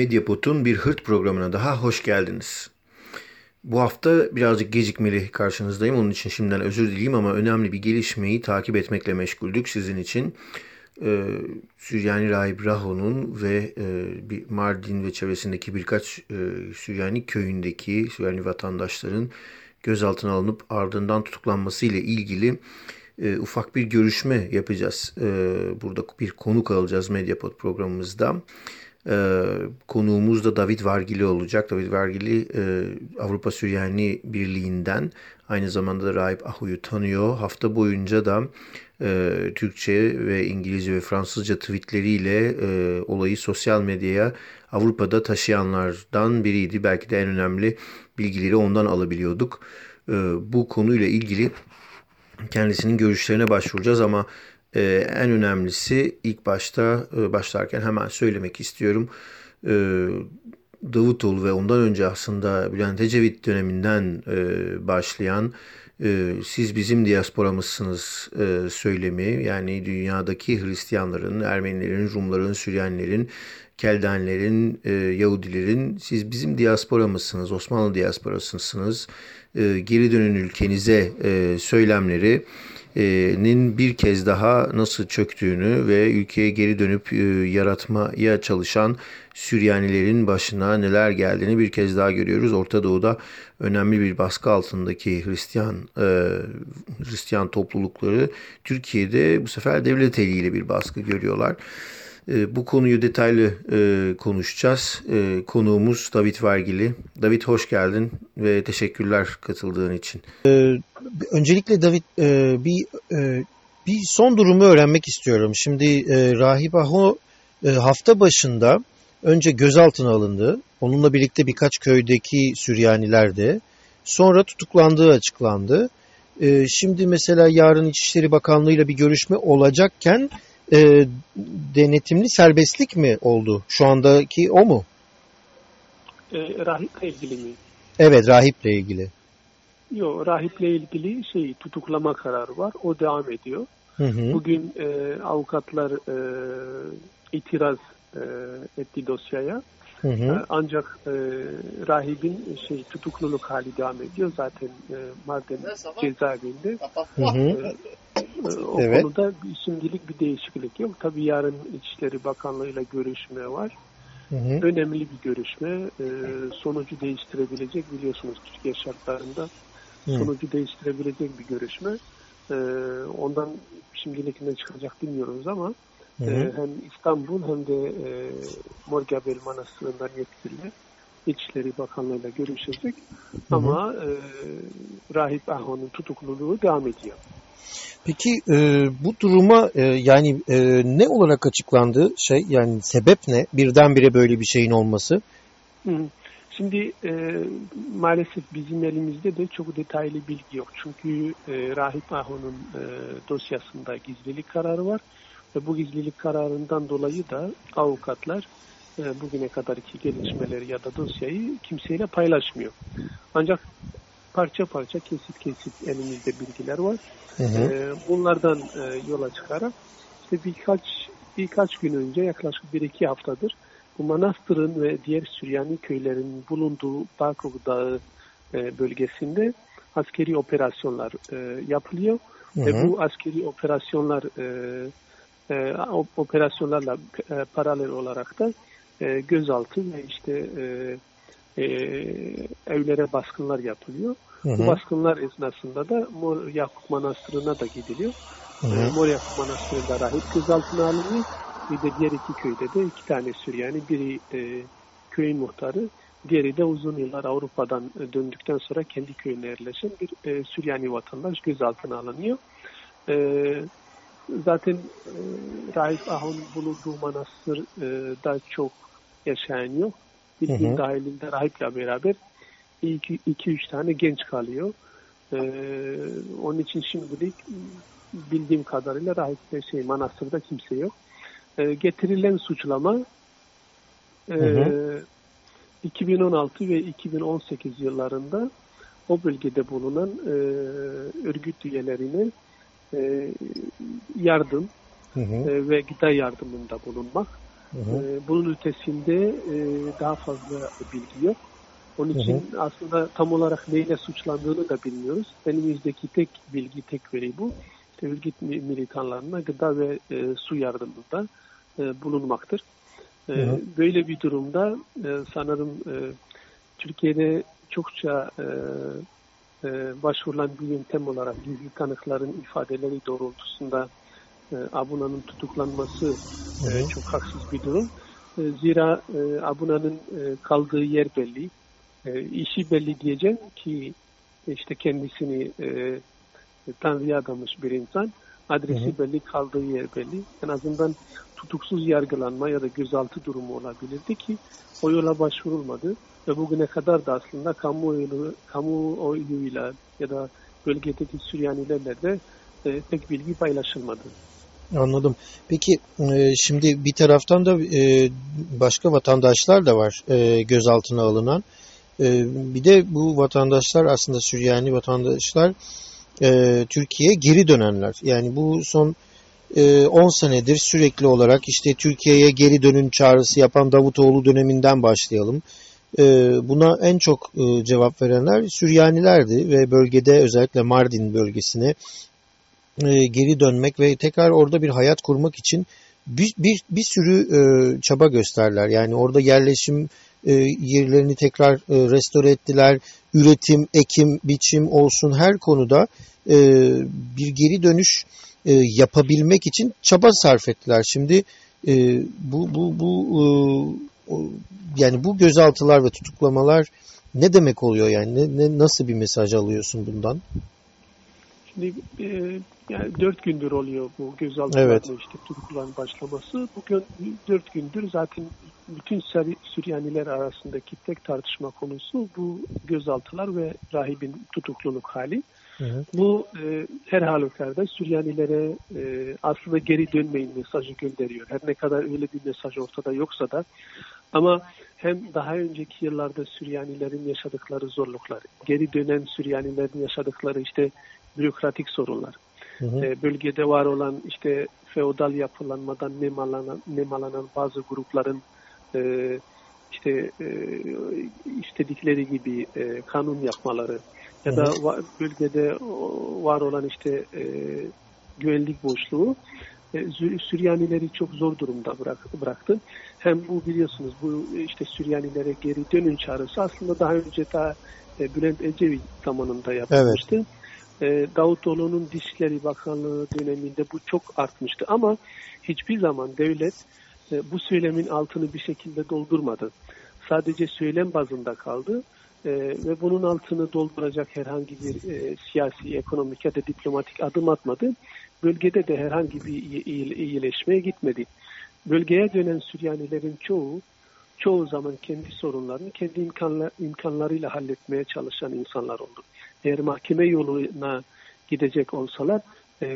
Medyapod'un bir hırt programına daha hoş geldiniz. Bu hafta birazcık gecikmeli karşınızdayım. Onun için şimdiden özür dileyim ama önemli bir gelişmeyi takip etmekle meşguldük sizin için. Ee, Süryani Rahip Raho'nun ve e, bir Mardin ve çevresindeki birkaç e, Süryani köyündeki Süryani vatandaşların gözaltına alınıp ardından tutuklanması ile ilgili e, ufak bir görüşme yapacağız. E, burada bir konuk alacağız Medyapod programımızda. E, konuğumuz da David Vargili olacak. David Vargili e, Avrupa Süryani Birliği'nden aynı zamanda da Rahip Ahu'yu tanıyor. Hafta boyunca da e, Türkçe ve İngilizce ve Fransızca tweetleriyle e, olayı sosyal medyaya Avrupa'da taşıyanlardan biriydi. Belki de en önemli bilgileri ondan alabiliyorduk. E, bu konuyla ilgili kendisinin görüşlerine başvuracağız ama e, en önemlisi ilk başta e, başlarken hemen söylemek istiyorum. E, Davutoğlu ve ondan önce aslında Bülent Ecevit döneminden e, başlayan e, siz bizim diasporamızsınız e, söylemi yani dünyadaki Hristiyanların, Ermenilerin, Rumların, Süryanilerin, Keldenlerin, e, Yahudilerin siz bizim diasporamızsınız, Osmanlı diasporasısınız, e, geri dönün ülkenize e, söylemleri nin bir kez daha nasıl çöktüğünü ve ülkeye geri dönüp yaratmaya çalışan Süryanilerin başına neler geldiğini bir kez daha görüyoruz. Orta Doğu'da önemli bir baskı altındaki Hristiyan Hristiyan toplulukları Türkiye'de bu sefer devlet eliyle bir baskı görüyorlar. Bu konuyu detaylı konuşacağız. Konuğumuz David Vergili. David hoş geldin ve teşekkürler katıldığın için. Öncelikle David bir bir son durumu öğrenmek istiyorum. Şimdi Rahip Aho hafta başında önce gözaltına alındı. Onunla birlikte birkaç köydeki Süryaniler de. Sonra tutuklandığı açıklandı. Şimdi mesela yarın İçişleri Bakanlığı ile bir görüşme olacakken e, denetimli serbestlik mi oldu? Şu andaki o mu? E, rahiple ilgili mi? Evet rahiple ilgili. Yok rahiple ilgili şey tutuklama kararı var. O devam ediyor. Hı hı. Bugün e, avukatlar e, itiraz e, etti dosyaya. Hı hı. E, ancak e, rahibin şey tutukluluk hali devam ediyor. Zaten e, Mardin cezaevinde. Hı hı. E, o evet. konuda şimdilik bir değişiklik yok. Tabii yarın İçişleri Bakanlığı ile görüşme var. Hı hı. Önemli bir görüşme. E, sonucu değiştirebilecek biliyorsunuz Türkiye şartlarında hı. sonucu değiştirebilecek bir görüşme. E, ondan şimdilik ne çıkacak bilmiyoruz ama hı hı. E, hem İstanbul hem de e, Morgabel Manastırı'ndan yetkili İçişleri Bakanlığı ile görüşecek. Hı hı. Ama e, Rahip Aho'nun tutukluluğu devam ediyor. Peki e, bu duruma e, yani e, ne olarak açıklandı şey yani sebep ne birdenbire böyle bir şeyin olması? Şimdi e, maalesef bizim elimizde de çok detaylı bilgi yok. Çünkü e, Rahip Aho'nun e, dosyasında gizlilik kararı var ve bu gizlilik kararından dolayı da avukatlar e, bugüne kadarki gelişmeleri ya da dosyayı kimseyle paylaşmıyor. Ancak parça parça kesit kesit elimizde bilgiler var. Hı hı. E, bunlardan e, yola çıkarak işte birkaç birkaç gün önce yaklaşık bir iki haftadır bu manastırın ve diğer Süryani köylerin bulunduğu Bakov Dağı e, bölgesinde askeri operasyonlar e, yapılıyor. Hı hı. Ve bu askeri operasyonlar e, e, operasyonlarla e, paralel olarak da e, gözaltı ve işte e, e, evlere baskınlar yapılıyor. Hı hı. Bu baskınlar esnasında da Mor Yakup Manastırı'na da gidiliyor. Hı hı. E, Mor Yakup Manastırı'nda rahip gözaltına alınıyor. Bir de diğer iki köyde de iki tane Süryani, biri e, köyün muhtarı, diğeri de uzun yıllar Avrupa'dan döndükten sonra kendi köyüne yerleşen bir e, Süryani vatandaş gözaltına alınıyor. E, zaten e, Rahip Ahon bulunduğu manastırda e, çok yaşayan yok bildiğim dahilinde rahiple beraber 2-3 tane genç kalıyor. Ee, onun için şimdilik bildiğim kadarıyla rahip şey manastırda kimse yok. Ee, getirilen suçlama e, hı hı. 2016 ve 2018 yıllarında o bölgede bulunan e, örgüt üyelerine e, yardım hı hı. E, ve gıda yardımında bulunmak Hı. Bunun ötesinde daha fazla bilgi yok. Onun için hı hı. aslında tam olarak neyle suçlandığını da bilmiyoruz. Elimizdeki tek bilgi, tek veri bu. İşte örgüt militanlarına gıda ve e, su yardımında e, bulunmaktır. E, hı hı. Böyle bir durumda e, sanırım e, Türkiye'de çokça e, e, başvurulan bir yöntem olarak gizli tanıkların ifadeleri doğrultusunda e, Abuna'nın tutuklanması e, çok haksız bir durum. E, zira e, Abuna'nın e, kaldığı yer belli e, işi belli diyeceğim ki işte kendisini e, Tanrı'ya adamış bir insan. Adresi hı hı. belli, kaldığı yer belli. En azından tutuksuz yargılanma ya da gözaltı durumu olabilirdi ki o yola başvurulmadı. Ve bugüne kadar da aslında kamuoyu, kamuoyuyla ya da bölgedeki Süryanilerle de e, pek bilgi paylaşılmadı. Anladım. Peki e, şimdi bir taraftan da e, başka vatandaşlar da var e, gözaltına alınan. Bir de bu vatandaşlar aslında Süryani vatandaşlar Türkiye'ye geri dönenler. Yani bu son 10 e, senedir sürekli olarak işte Türkiye'ye geri dönün çağrısı yapan Davutoğlu döneminden başlayalım. Buna en çok cevap verenler Süryanilerdi ve bölgede özellikle Mardin bölgesine geri dönmek ve tekrar orada bir hayat kurmak için bir, bir, bir sürü çaba gösterler. Yani orada yerleşim e, yerlerini tekrar e, restore ettiler. Üretim, ekim, biçim olsun her konuda e, bir geri dönüş e, yapabilmek için çaba sarf ettiler. Şimdi e, bu bu bu e, yani bu gözaltılar ve tutuklamalar ne demek oluyor yani ne, ne nasıl bir mesaj alıyorsun bundan? Şimdi e, yani dört gündür oluyor bu gözaltılarla evet. işte tutukların başlaması. Bugün dört gündür zaten bütün Süryaniler arasındaki tek tartışma konusu bu gözaltılar ve rahibin tutukluluk hali. Hı. Bu e, her halükarda Süryanilere e, aslında geri dönmeyin mesajı gönderiyor. Her ne kadar öyle bir mesaj ortada yoksa da ama hem daha önceki yıllarda Süryanilerin yaşadıkları zorluklar, geri dönen Süryanilerin yaşadıkları işte bürokratik sorunlar, hı hı. E, bölgede var olan işte feodal yapılanmadan nemalanan, nemalanan bazı grupların e, işte e, istedikleri gibi e, kanun yapmaları ya da va, bölgede var olan işte e, güvenlik boşluğu e, Süryanileri çok zor durumda bırak, bıraktı. Hem bu biliyorsunuz bu işte Süryanilere geri dönün çağrısı aslında daha önce daha e, Bülent Ecevit zamanında yapılmıştı. Evet. E, Davutoğlu'nun Dışişleri Bakanlığı döneminde bu çok artmıştı ama hiçbir zaman devlet e, bu söylemin altını bir şekilde doldurmadı. Sadece söylem bazında kaldı e, ve bunun altını dolduracak herhangi bir siyasi, ekonomik ya da diplomatik adım atmadı. Bölgede de herhangi bir iyileşmeye gitmedi. Bölgeye dönen Süryanilerin çoğu çoğu zaman kendi sorunlarını kendi imkanlar, imkanlarıyla halletmeye çalışan insanlar oldu. Eğer mahkeme yoluna gidecek olsalar e,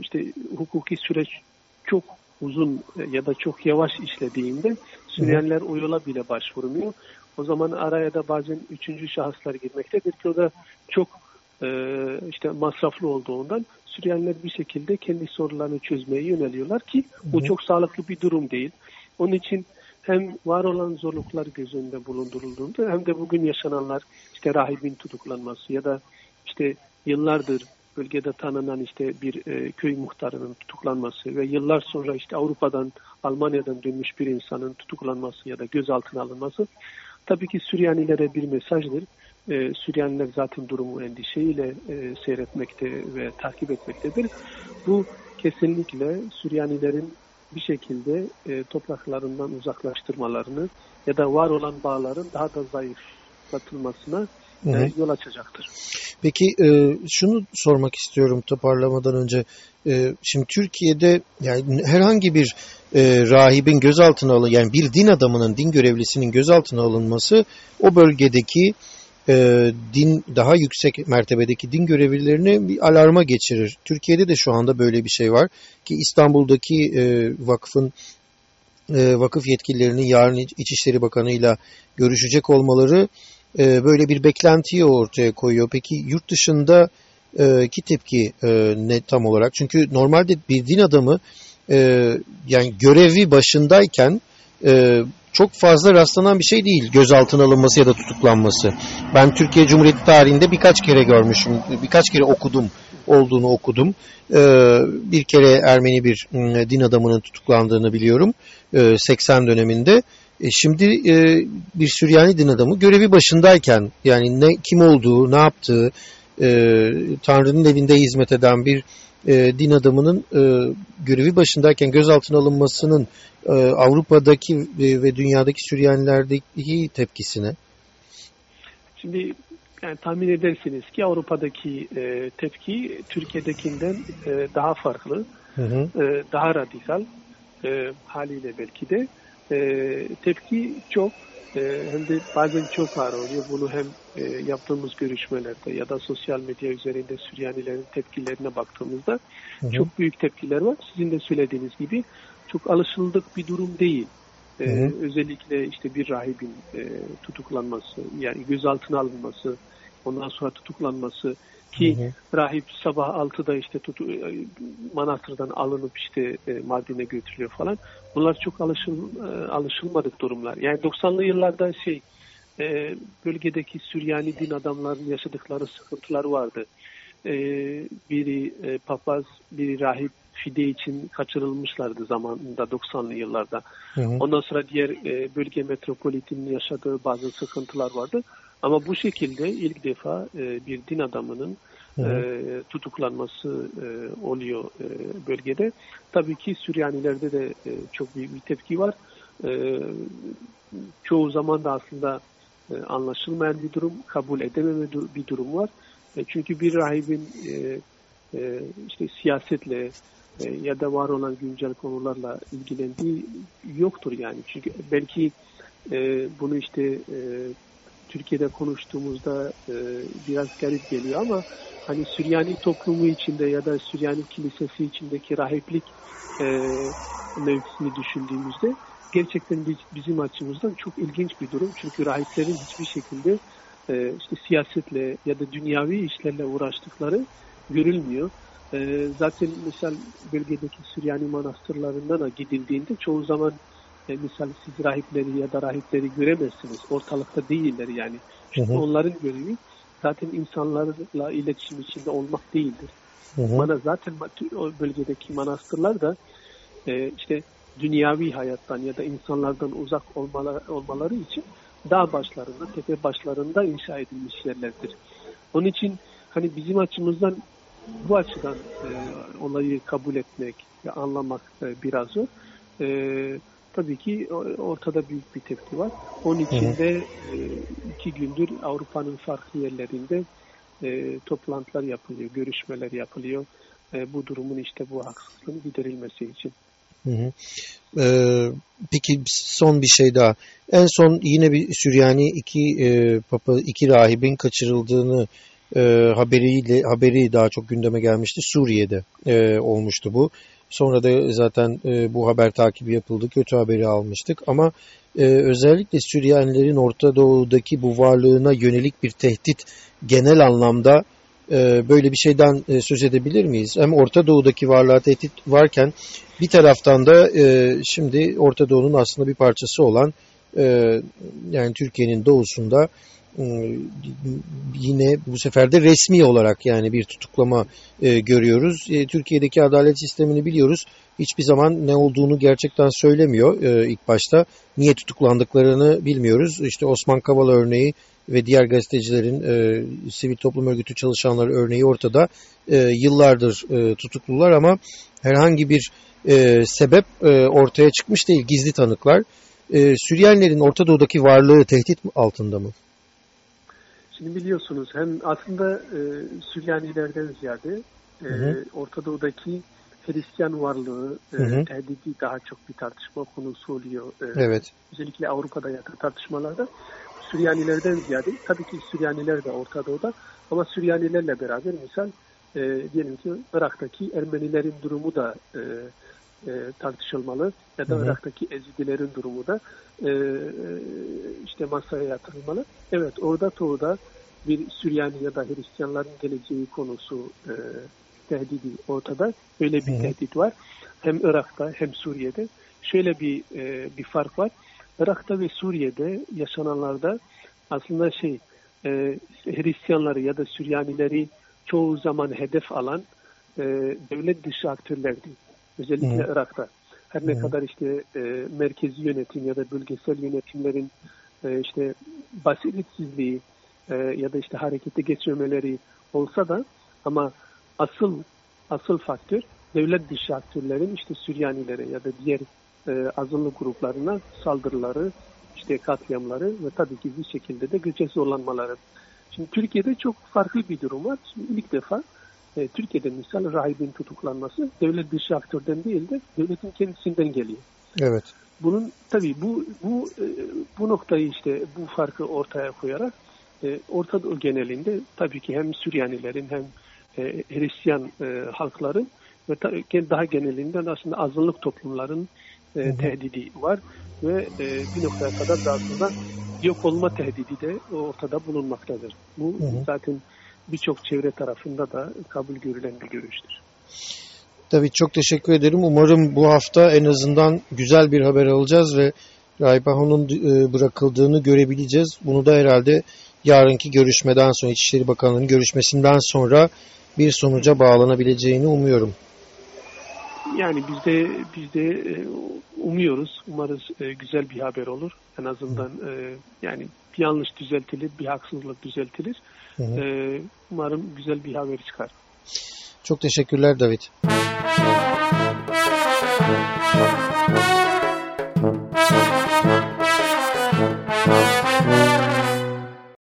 işte hukuki süreç çok uzun ya da çok yavaş işlediğinde Süryaniler o yola bile başvurmuyor. O zaman araya da bazen üçüncü şahıslar girmektedir ki o da çok e, işte masraflı olduğundan Süryaniler bir şekilde kendi sorularını çözmeye yöneliyorlar ki bu çok sağlıklı bir durum değil. Onun için hem var olan zorluklar göz önünde bulundurulduğunda hem de bugün yaşananlar işte rahibin tutuklanması ya da işte yıllardır bölgede tanınan işte bir e, köy muhtarının tutuklanması ve yıllar sonra işte Avrupa'dan, Almanya'dan dönmüş bir insanın tutuklanması ya da gözaltına alınması tabii ki Süryanilere bir mesajdır. E, Süryaniler zaten durumu endişeyle e, seyretmekte ve takip etmektedir. Bu kesinlikle Süryanilerin bir şekilde e, topraklarından uzaklaştırmalarını ya da var olan bağların daha da zayıflatılmasına e, yol açacaktır. Peki e, şunu sormak istiyorum toparlamadan önce. E, şimdi Türkiye'de yani herhangi bir e, rahibin gözaltına alın yani bir din adamının, din görevlisinin gözaltına alınması o bölgedeki e, din daha yüksek mertebedeki din görevlilerini bir alarma geçirir. Türkiye'de de şu anda böyle bir şey var ki İstanbul'daki e, vakfın e, vakıf yetkililerinin yarın İçişleri Bakanı ile görüşecek olmaları e, böyle bir beklentiyi ortaya koyuyor. Peki yurt dışında e, ki tepki e, ne tam olarak? Çünkü normalde bir din adamı e, yani görevi başındayken e, çok fazla rastlanan bir şey değil gözaltına alınması ya da tutuklanması. Ben Türkiye Cumhuriyeti tarihinde birkaç kere görmüşüm, birkaç kere okudum olduğunu okudum. Ee, bir kere Ermeni bir din adamının tutuklandığını biliyorum 80 döneminde. E, şimdi e, bir Süryani din adamı görevi başındayken yani ne kim olduğu, ne yaptığı, e, Tanrı'nın evinde hizmet eden bir din adamının görevi başındayken gözaltına alınmasının Avrupa'daki ve dünyadaki Süryanilerdeki tepkisine? Şimdi yani tahmin edersiniz ki Avrupa'daki e, tepki Türkiye'dekinden e, daha farklı, hı hı. E, daha radikal e, haliyle belki de. E, tepki çok e, hem de bazen çok ağır oluyor. Bunu hem e, yaptığımız görüşmelerde ya da sosyal medya üzerinde Süryanilerin tepkilerine baktığımızda hı hı. çok büyük tepkiler var. Sizin de söylediğiniz gibi çok alışıldık bir durum değil. Hı hı. özellikle işte bir rahibin e, tutuklanması, yani gözaltına alınması, ondan sonra tutuklanması ki hı hı. rahip sabah 6'da işte tutu, e, manastırdan alınıp işte e, Mardin'e götürülüyor falan. Bunlar çok alışıl, e, alışılmadık durumlar. Yani 90'lı yıllarda şey e, bölgedeki Süryani din adamlarının yaşadıkları sıkıntılar vardı. E, biri e, papaz, biri rahip fide için kaçırılmışlardı zamanında 90'lı yıllarda. Hı hı. Ondan sonra diğer e, bölge metropolitinin yaşadığı bazı sıkıntılar vardı. Ama bu şekilde ilk defa e, bir din adamının e, tutuklanması e, oluyor e, bölgede. Tabii ki Süryanilerde de e, çok büyük bir tepki var. E, çoğu zaman da aslında e, anlaşılmayan bir durum, kabul edememe bir durum var. E, çünkü bir rahibin e, e, işte siyasetle e, ya da var olan güncel konularla ilgilendiği yoktur yani. Çünkü belki e, bunu işte e, Türkiye'de konuştuğumuzda e, biraz garip geliyor ama hani Süryani toplumu içinde ya da Süryani kilisesi içindeki rahiplik e, mevkisini düşündüğümüzde gerçekten bizim açımızdan çok ilginç bir durum. Çünkü rahiplerin hiçbir şekilde e, işte siyasetle ya da dünyavi işlerle uğraştıkları görülmüyor. E, zaten misal bölgedeki Süryani manastırlarından da gidildiğinde çoğu zaman e, misal siz rahipleri ya da rahipleri göremezsiniz. Ortalıkta değiller yani. Çünkü hı hı. onların görevi zaten insanlarla iletişim içinde olmak değildir. Hı hı. Bana zaten o bölgedeki manastırlar da e, işte dünyavi hayattan ya da insanlardan uzak olmaları, olmaları için dağ başlarında, tepe başlarında inşa edilmiş yerlerdir. Onun için hani bizim açımızdan bu açıdan e, olayı kabul etmek ve anlamak e, biraz zor. E, tabii ki ortada büyük bir tepki var. Onun için de e, iki gündür Avrupa'nın farklı yerlerinde e, toplantılar yapılıyor, görüşmeler yapılıyor. E, bu durumun işte bu haksızlığın giderilmesi için. Hı hı. Ee, peki son bir şey daha. En son yine bir Süryani iki e, papa iki rahibin kaçırıldığını e, haberiyle haberi daha çok gündeme gelmişti. Suriye'de e, olmuştu bu. Sonra da zaten e, bu haber takibi yapıldı. Kötü haberi almıştık. Ama e, özellikle Süryanilerin Orta Doğu'daki bu varlığına yönelik bir tehdit genel anlamda e, böyle bir şeyden e, söz edebilir miyiz? Hem Orta Doğu'daki varlığa tehdit varken bir taraftan da e, şimdi Orta Doğu'nun aslında bir parçası olan e, yani Türkiye'nin doğusunda e, yine bu sefer de resmi olarak yani bir tutuklama e, görüyoruz. E, Türkiye'deki adalet sistemini biliyoruz. Hiçbir zaman ne olduğunu gerçekten söylemiyor e, ilk başta. Niye tutuklandıklarını bilmiyoruz. İşte Osman Kavala örneği ve diğer gazetecilerin, e, sivil toplum örgütü çalışanları örneği ortada. E, yıllardır e, tutuklular ama herhangi bir e, sebep e, ortaya çıkmış değil. Gizli tanıklar. E, Süryanilerin Orta Doğu'daki varlığı tehdit altında mı? Şimdi biliyorsunuz hem aslında e, Süryanilerden ziyade e, hı hı. Orta Doğu'daki Hristiyan varlığı, e, hı hı. tehdidi daha çok bir tartışma konusu oluyor. E, evet. Özellikle Avrupa'da yakın tartışmalarda. Süryanilerden ziyade, tabii ki Süryaniler de Orta Doğu'da ama Süryanilerle beraber misal e, diyelim ki Irak'taki Ermenilerin durumu da e, e, tartışılmalı ya da. Irak'taki Ezidilerin durumu da e, işte masaya yatırılmalı. Evet orada doğuda bir Süryani ya da Hristiyanların geleceği konusu e, tehdidi ortada. Öyle bir Hı. tehdit var. Hem Irak'ta hem Suriye'de. Şöyle bir e, bir fark var. Irak'ta ve Suriye'de yaşananlarda aslında şey e, Hristiyanları ya da Süryanileri çoğu zaman hedef alan e, devlet dışı aktörlerdi. Özellikle Hı. Irak'ta. Her ne Hı. kadar işte e, merkezi yönetim ya da bölgesel yönetimlerin e, işte basiretsizliği e, ya da işte harekete geçirmeleri olsa da ama asıl asıl faktör devlet dışı aktörlerin işte Süryanilere ya da diğer e, azınlık gruplarına saldırıları, işte katliamları ve tabii ki bir şekilde de göçe zorlanmaları. Şimdi Türkiye'de çok farklı bir durum var. Şimdi ilk defa e, Türkiye'de misal rahibin tutuklanması devlet dışı aktörden değil de devletin kendisinden geliyor. Evet. Bunun tabii bu bu e, bu noktayı işte bu farkı ortaya koyarak e, Orta Doğu genelinde tabii ki hem Süryanilerin hem e, Hristiyan e, halkların ve ta, daha genelinden aslında azınlık toplumların e, tehdidi var ve e, bir noktaya kadar da aslında yok olma tehdidi de ortada bulunmaktadır. Bu hı hı. zaten birçok çevre tarafında da kabul görülen bir görüştür. Tabii çok teşekkür ederim. Umarım bu hafta en azından güzel bir haber alacağız ve Raybaho'nun e, bırakıldığını görebileceğiz. Bunu da herhalde yarınki görüşmeden sonra İçişleri Bakanlığı'nın görüşmesinden sonra bir sonuca bağlanabileceğini umuyorum. Yani biz de biz de e, umuyoruz. Umarız e, güzel bir haber olur. En azından yani yanlış düzeltilir, bir haksızlık düzeltilir. Hı hı. Umarım güzel bir haber çıkar. Çok teşekkürler David.